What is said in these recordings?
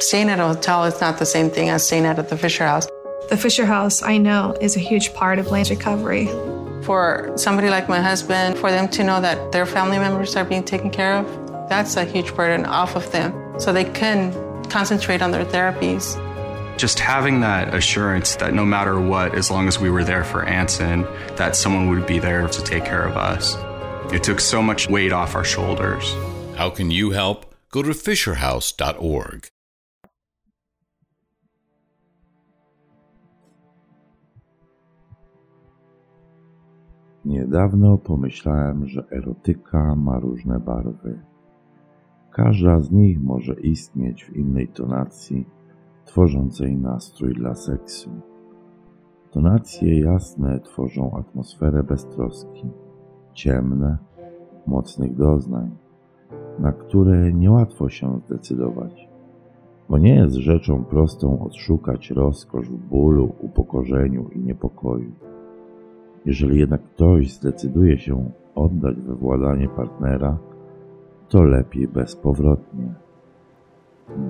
Staying at a hotel is not the same thing as staying at the Fisher House. The Fisher House, I know, is a huge part of Lane's recovery. For somebody like my husband, for them to know that their family members are being taken care of, that's a huge burden off of them. So they can concentrate on their therapies. Just having that assurance that no matter what, as long as we were there for Anson, that someone would be there to take care of us. It took so much weight off our shoulders. How can you help? Go to fisherhouse.org. Niedawno pomyślałem, że erotyka ma różne barwy. Każda z nich może istnieć w innej tonacji, tworzącej nastrój dla seksu. Tonacje jasne tworzą atmosferę beztroski, ciemne, mocnych doznań, na które niełatwo się zdecydować, bo nie jest rzeczą prostą odszukać rozkosz w bólu, upokorzeniu i niepokoju. Jeżeli jednak ktoś zdecyduje się oddać we władanie partnera, to lepiej bezpowrotnie,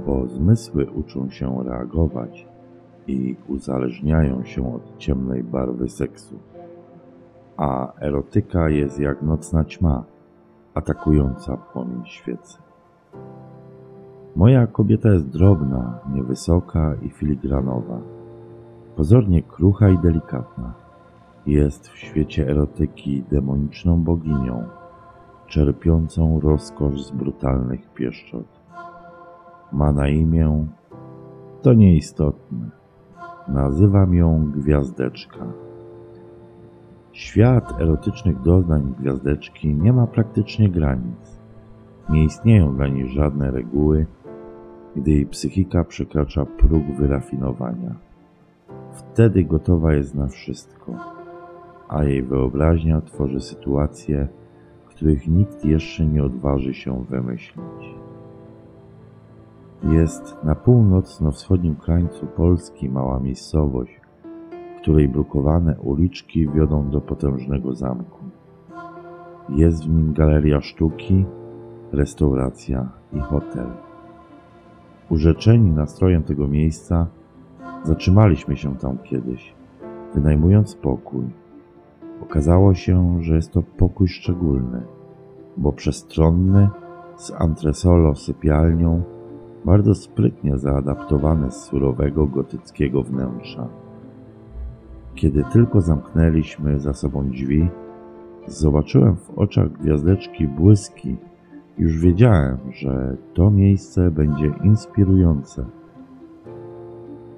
bo zmysły uczą się reagować i uzależniają się od ciemnej barwy seksu. A erotyka jest jak nocna ćma, atakująca płomień świecy. Moja kobieta jest drobna, niewysoka i filigranowa, pozornie krucha i delikatna jest w świecie erotyki demoniczną boginią, czerpiącą rozkosz z brutalnych pieszczot. Ma na imię, to nieistotne. Nazywam ją Gwiazdeczka. Świat erotycznych doznań Gwiazdeczki nie ma praktycznie granic. Nie istnieją dla niej żadne reguły, gdy jej psychika przekracza próg wyrafinowania. Wtedy gotowa jest na wszystko a jej wyobraźnia tworzy sytuacje, których nikt jeszcze nie odważy się wymyślić. Jest na północno-wschodnim krańcu Polski mała miejscowość, której brukowane uliczki wiodą do potężnego zamku. Jest w nim galeria sztuki, restauracja i hotel. Urzeczeni nastrojem tego miejsca, zatrzymaliśmy się tam kiedyś, wynajmując pokój Okazało się, że jest to pokój szczególny, bo przestronny, z antresolo sypialnią, bardzo sprytnie zaadaptowany z surowego gotyckiego wnętrza. Kiedy tylko zamknęliśmy za sobą drzwi, zobaczyłem w oczach gwiazdeczki błyski. Już wiedziałem, że to miejsce będzie inspirujące.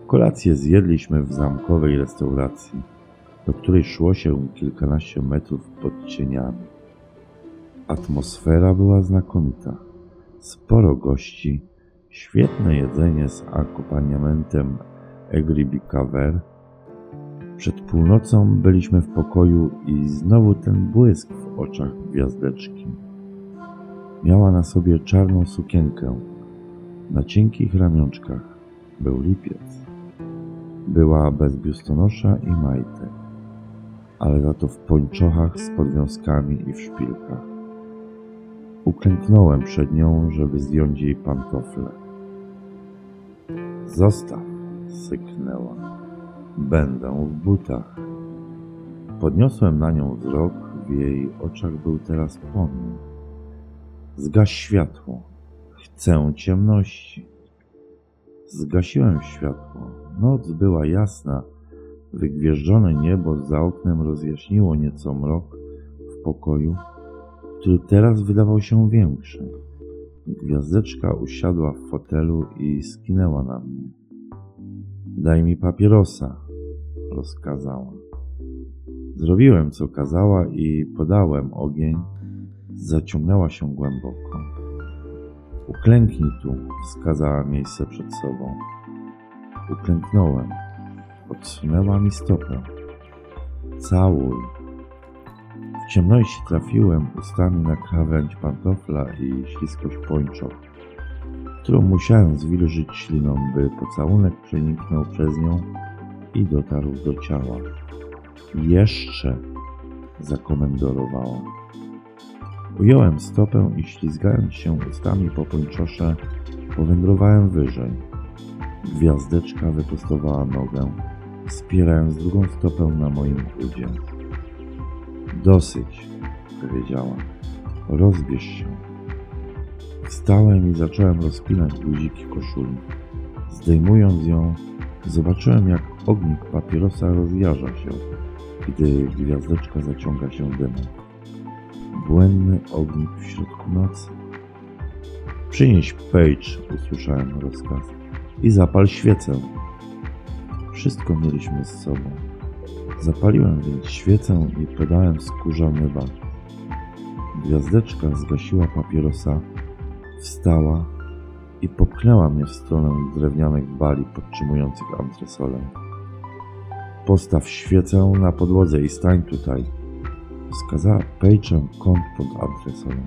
Kolację zjedliśmy w zamkowej restauracji do której szło się kilkanaście metrów pod cieniami. Atmosfera była znakomita. Sporo gości, świetne jedzenie z akompaniamentem Egribicaver. Przed północą byliśmy w pokoju i znowu ten błysk w oczach gwiazdeczki. Miała na sobie czarną sukienkę. Na cienkich ramionczkach był lipiec. Była bez biustonosza i majtek ale za to w pończochach z podwiązkami i w szpilkach. Uklęknąłem przed nią, żeby zdjąć jej pantofle. Zostaw, syknęła. Będę w butach. Podniosłem na nią wzrok, w jej oczach był teraz płomień. Zgaś światło. Chcę ciemności. Zgasiłem światło. Noc była jasna, Wygwieżdżone niebo za oknem rozjaśniło nieco mrok w pokoju, który teraz wydawał się większy. Gwiazdeczka usiadła w fotelu i skinęła na mnie. Daj mi papierosa, rozkazała. Zrobiłem, co kazała i podałem ogień. Zaciągnęła się głęboko. Uklęknij tu, wskazała miejsce przed sobą. Uklęknąłem. Odsunęła mi stopę. Całuj. W ciemności trafiłem ustami na krawędź pantofla i śliskość pończoch, którą musiałem zwilżyć śliną, by pocałunek przeniknął przez nią i dotarł do ciała. Jeszcze zakomendorowała. Ująłem stopę i ślizgając się ustami po pończosze, powędrowałem wyżej. Gwiazdeczka wyprostowała nogę, wspierając drugą stopę na moim udzie. Dosyć, powiedziała. Rozbierz się. Wstałem i zacząłem rozpinać guziki koszuli. Zdejmując ją, zobaczyłem jak ognik papierosa rozjarza się, gdy gwiazdeczka zaciąga się dymem. Błędny ognik w środku nocy. Przynieś Page, usłyszałem rozkaz, i zapal świecę. Wszystko mieliśmy z sobą. Zapaliłem więc świecę i podałem skórzany bat. Gwiazdeczka zgasiła papierosa, wstała i popchnęła mnie w stronę drewnianych bali podtrzymujących antresolę. Postaw świecę na podłodze i stań tutaj. Wskazała Page'em kąt pod antresolą.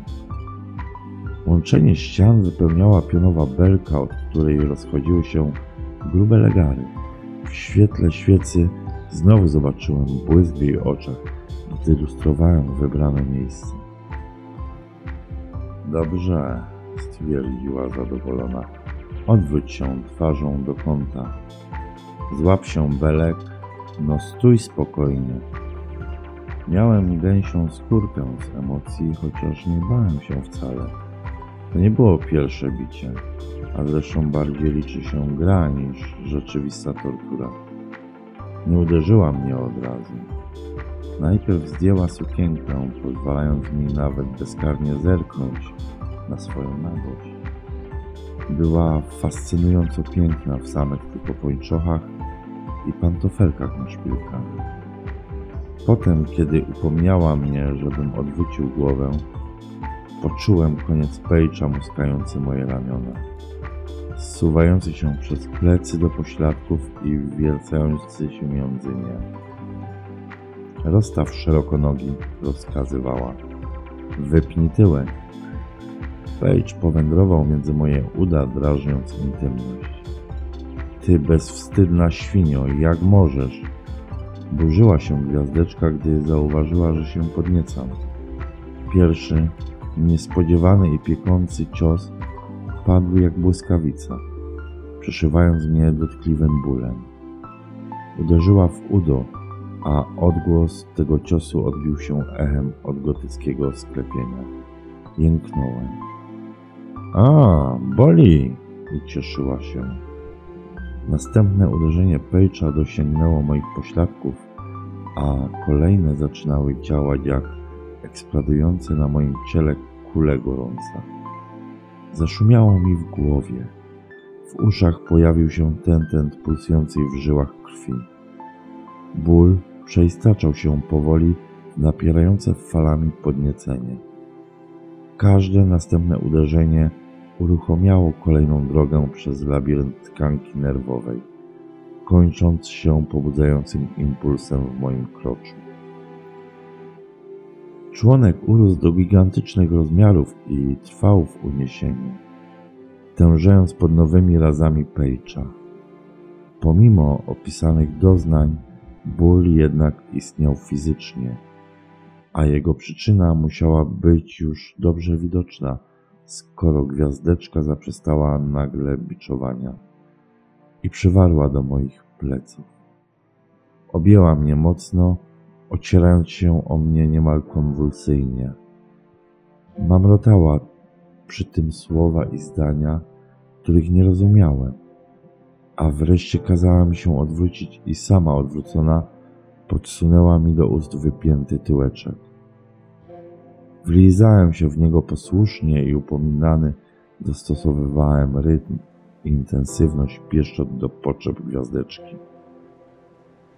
Łączenie ścian wypełniała pionowa belka, od której rozchodziły się grube legary. W świetle świecy znowu zobaczyłem błysk w jej oczach, gdy lustrowałem wybrane miejsce. Dobrze, stwierdziła zadowolona. Odwróć się twarzą do kąta. Złap się belek, no stój spokojnie. Miałem gęsią skórkę z emocji, chociaż nie bałem się wcale. To nie było pierwsze bicie, a zresztą bardziej liczy się gra niż rzeczywista tortura. Nie uderzyła mnie od razu. Najpierw zdjęła sukienkę, pozwalając mi nawet bezkarnie zerknąć na swoją nagość. Była fascynująco piękna w samych tylko pończochach i pantofelkach na szpilkach. Potem, kiedy upomniała mnie, żebym odwrócił głowę, poczułem koniec pejcza muskający moje ramiona, zsuwający się przez plecy do pośladków i wiercający się między nie. Rozstaw szeroko nogi, rozkazywała. Wypnij tyłek. Page powędrował między moje uda, drażniąc intymność. Ty bezwstydna świnio, jak możesz? Burzyła się gwiazdeczka, gdy zauważyła, że się podniecam. Pierwszy, niespodziewany i piekący cios padł jak błyskawica, przeszywając mnie dotkliwym bólem. Uderzyła w udo, a odgłos tego ciosu odbił się echem od gotyckiego sklepienia. Jęknąłem. A, boli! ucieszyła się. Następne uderzenie Pejcza dosięgnęło moich pośladków, a kolejne zaczynały działać jak eksplodujące na moim ciele kule gorąca. Zaszumiało mi w głowie. W uszach pojawił się tentent pulsującej w żyłach krwi. Ból przeistaczał się powoli w napierające falami podniecenie. Każde następne uderzenie uruchomiało kolejną drogę przez labirynt tkanki nerwowej, kończąc się pobudzającym impulsem w moim kroczu. Członek urósł do gigantycznych rozmiarów i trwał w uniesieniu, tężejąc pod nowymi razami Pejcza. Pomimo opisanych doznań, ból jednak istniał fizycznie, a jego przyczyna musiała być już dobrze widoczna, skoro gwiazdeczka zaprzestała nagle biczowania i przywarła do moich pleców. Objęła mnie mocno, ocierając się o mnie niemal konwulsyjnie. Mamrotała przy tym słowa i zdania, których nie rozumiałem, a wreszcie kazała mi się odwrócić i sama odwrócona podsunęła mi do ust wypięty tyłeczek. Wlizałem się w niego posłusznie i upominany dostosowywałem rytm i intensywność pieszczot do potrzeb gwiazdeczki.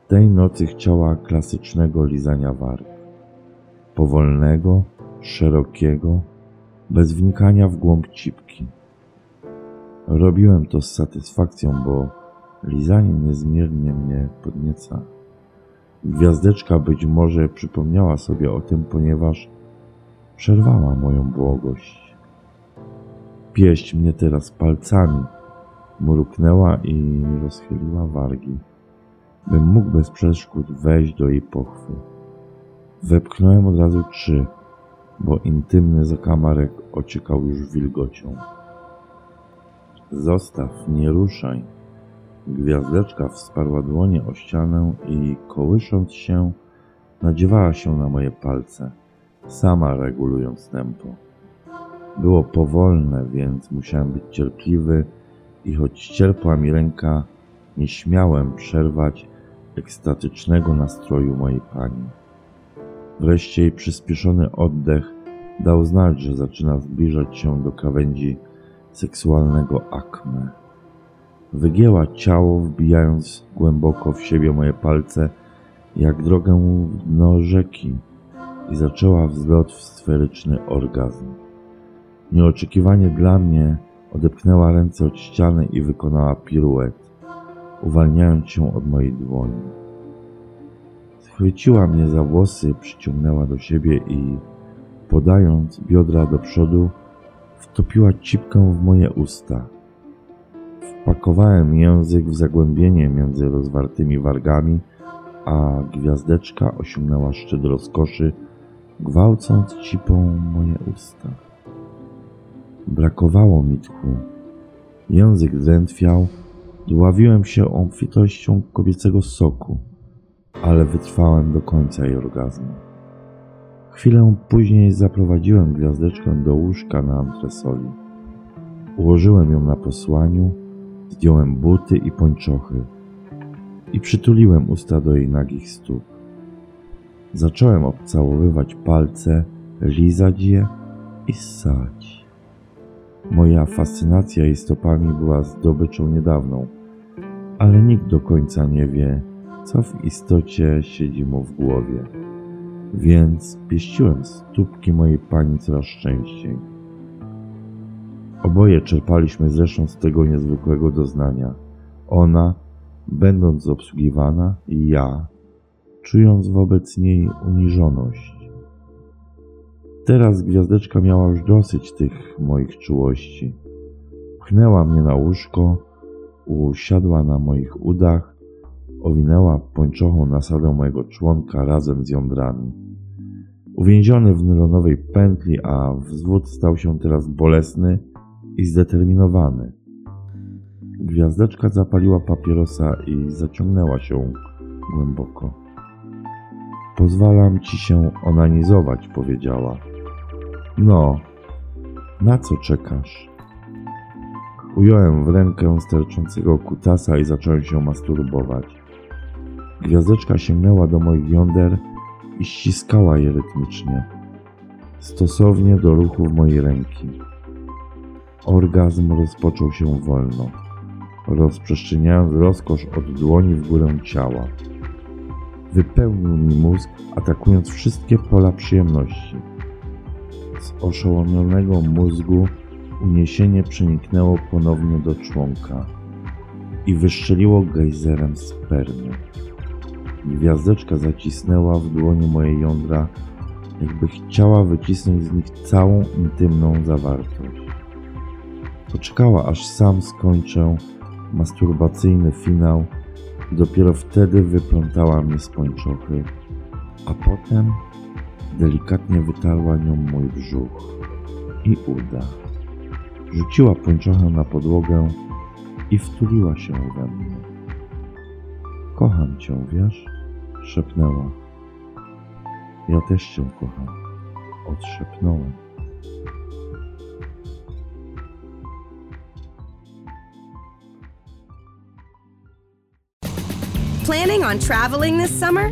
Tej nocy chciała klasycznego lizania warg. Powolnego, szerokiego, bez wnikania w głąb cipki. Robiłem to z satysfakcją, bo Lizanie niezmiernie mnie podnieca. Gwiazdeczka być może przypomniała sobie o tym, ponieważ przerwała moją błogość. Pieść mnie teraz palcami, mruknęła i rozchyliła wargi, bym mógł bez przeszkód wejść do jej pochwy. Wepchnąłem od razu trzy, bo intymny zakamarek ociekał już wilgocią. Zostaw, nie ruszaj. Gwiazdeczka wsparła dłonie o ścianę i kołysząc się, nadziewała się na moje palce, sama regulując tempo. Było powolne, więc musiałem być cierpliwy i choć cierpła mi ręka, nie śmiałem przerwać ekstatycznego nastroju mojej pani. Wreszcie jej przyspieszony oddech dał znać, że zaczyna zbliżać się do krawędzi seksualnego akme. Wygięła ciało, wbijając głęboko w siebie moje palce, jak drogę w dno rzeki i zaczęła wzlot w sferyczny orgazm. Nieoczekiwanie dla mnie odepchnęła ręce od ściany i wykonała piruet, uwalniając się od mojej dłoni. Schwyciła mnie za włosy, przyciągnęła do siebie i, podając biodra do przodu, wtopiła cipkę w moje usta. Wpakowałem język w zagłębienie między rozwartymi wargami, a gwiazdeczka osiągnęła szczyt rozkoszy, gwałcąc cipą moje usta. Brakowało mi tchu. Język drętwiał, dławiłem się obfitością kobiecego soku, ale wytrwałem do końca jej orgazmu. Chwilę później zaprowadziłem gwiazdeczkę do łóżka na antresoli. Ułożyłem ją na posłaniu, zdjąłem buty i pończochy i przytuliłem usta do jej nagich stóp. Zacząłem obcałowywać palce, lizać je i ssać. Moja fascynacja jej stopami była zdobyczą niedawną, ale nikt do końca nie wie, co w istocie siedzi mu w głowie. Więc pieściłem stópki mojej pani coraz częściej. Oboje czerpaliśmy zresztą z tego niezwykłego doznania. Ona, będąc obsługiwana, i ja, czując wobec niej uniżoność. Teraz gwiazdeczka miała już dosyć tych moich czułości. Pchnęła mnie na łóżko, usiadła na moich udach, owinęła pończochą nasadę mojego członka razem z jądrami. Uwięziony w nylonowej pętli, a wzwód stał się teraz bolesny i zdeterminowany. Gwiazdeczka zapaliła papierosa i zaciągnęła się głęboko. Pozwalam ci się onanizować, powiedziała. No, na co czekasz? Ująłem w rękę sterczącego kutasa i zacząłem się masturbować. Gwiazdeczka sięgnęła do moich jąder i ściskała je rytmicznie, stosownie do ruchów mojej ręki. Orgazm rozpoczął się wolno, rozprzestrzeniając rozkosz od dłoni w górę ciała. Wypełnił mi mózg, atakując wszystkie pola przyjemności. Z oszołomionego mózgu uniesienie przeniknęło ponownie do członka i wyszczeliło gejzerem spermy. Gwiazdeczka zacisnęła w dłoni moje jądra, jakby chciała wycisnąć z nich całą intymną zawartość. Poczekała, aż sam skończę masturbacyjny finał i dopiero wtedy wyplątała mnie z pończochy, a potem delikatnie wytarła nią mój brzuch i uda. Rzuciła pończochę na podłogę i wtuliła się we mnie. Kocham cię, wiesz? szepnęła. Ja też cię kocham, odszepnąłem. Planning on traveling this summer?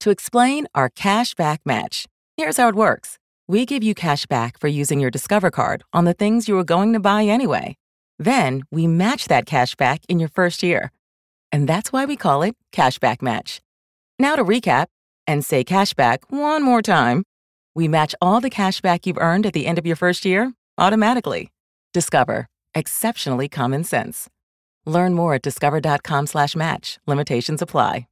to explain our cash back match. Here's how it works we give you cash back for using your Discover card on the things you were going to buy anyway. Then we match that cash back in your first year. And that's why we call it Cashback Match. Now to recap and say cashback one more time. We match all the cash back you've earned at the end of your first year automatically. Discover. Exceptionally common sense. Learn more at discover.com slash match. Limitations apply.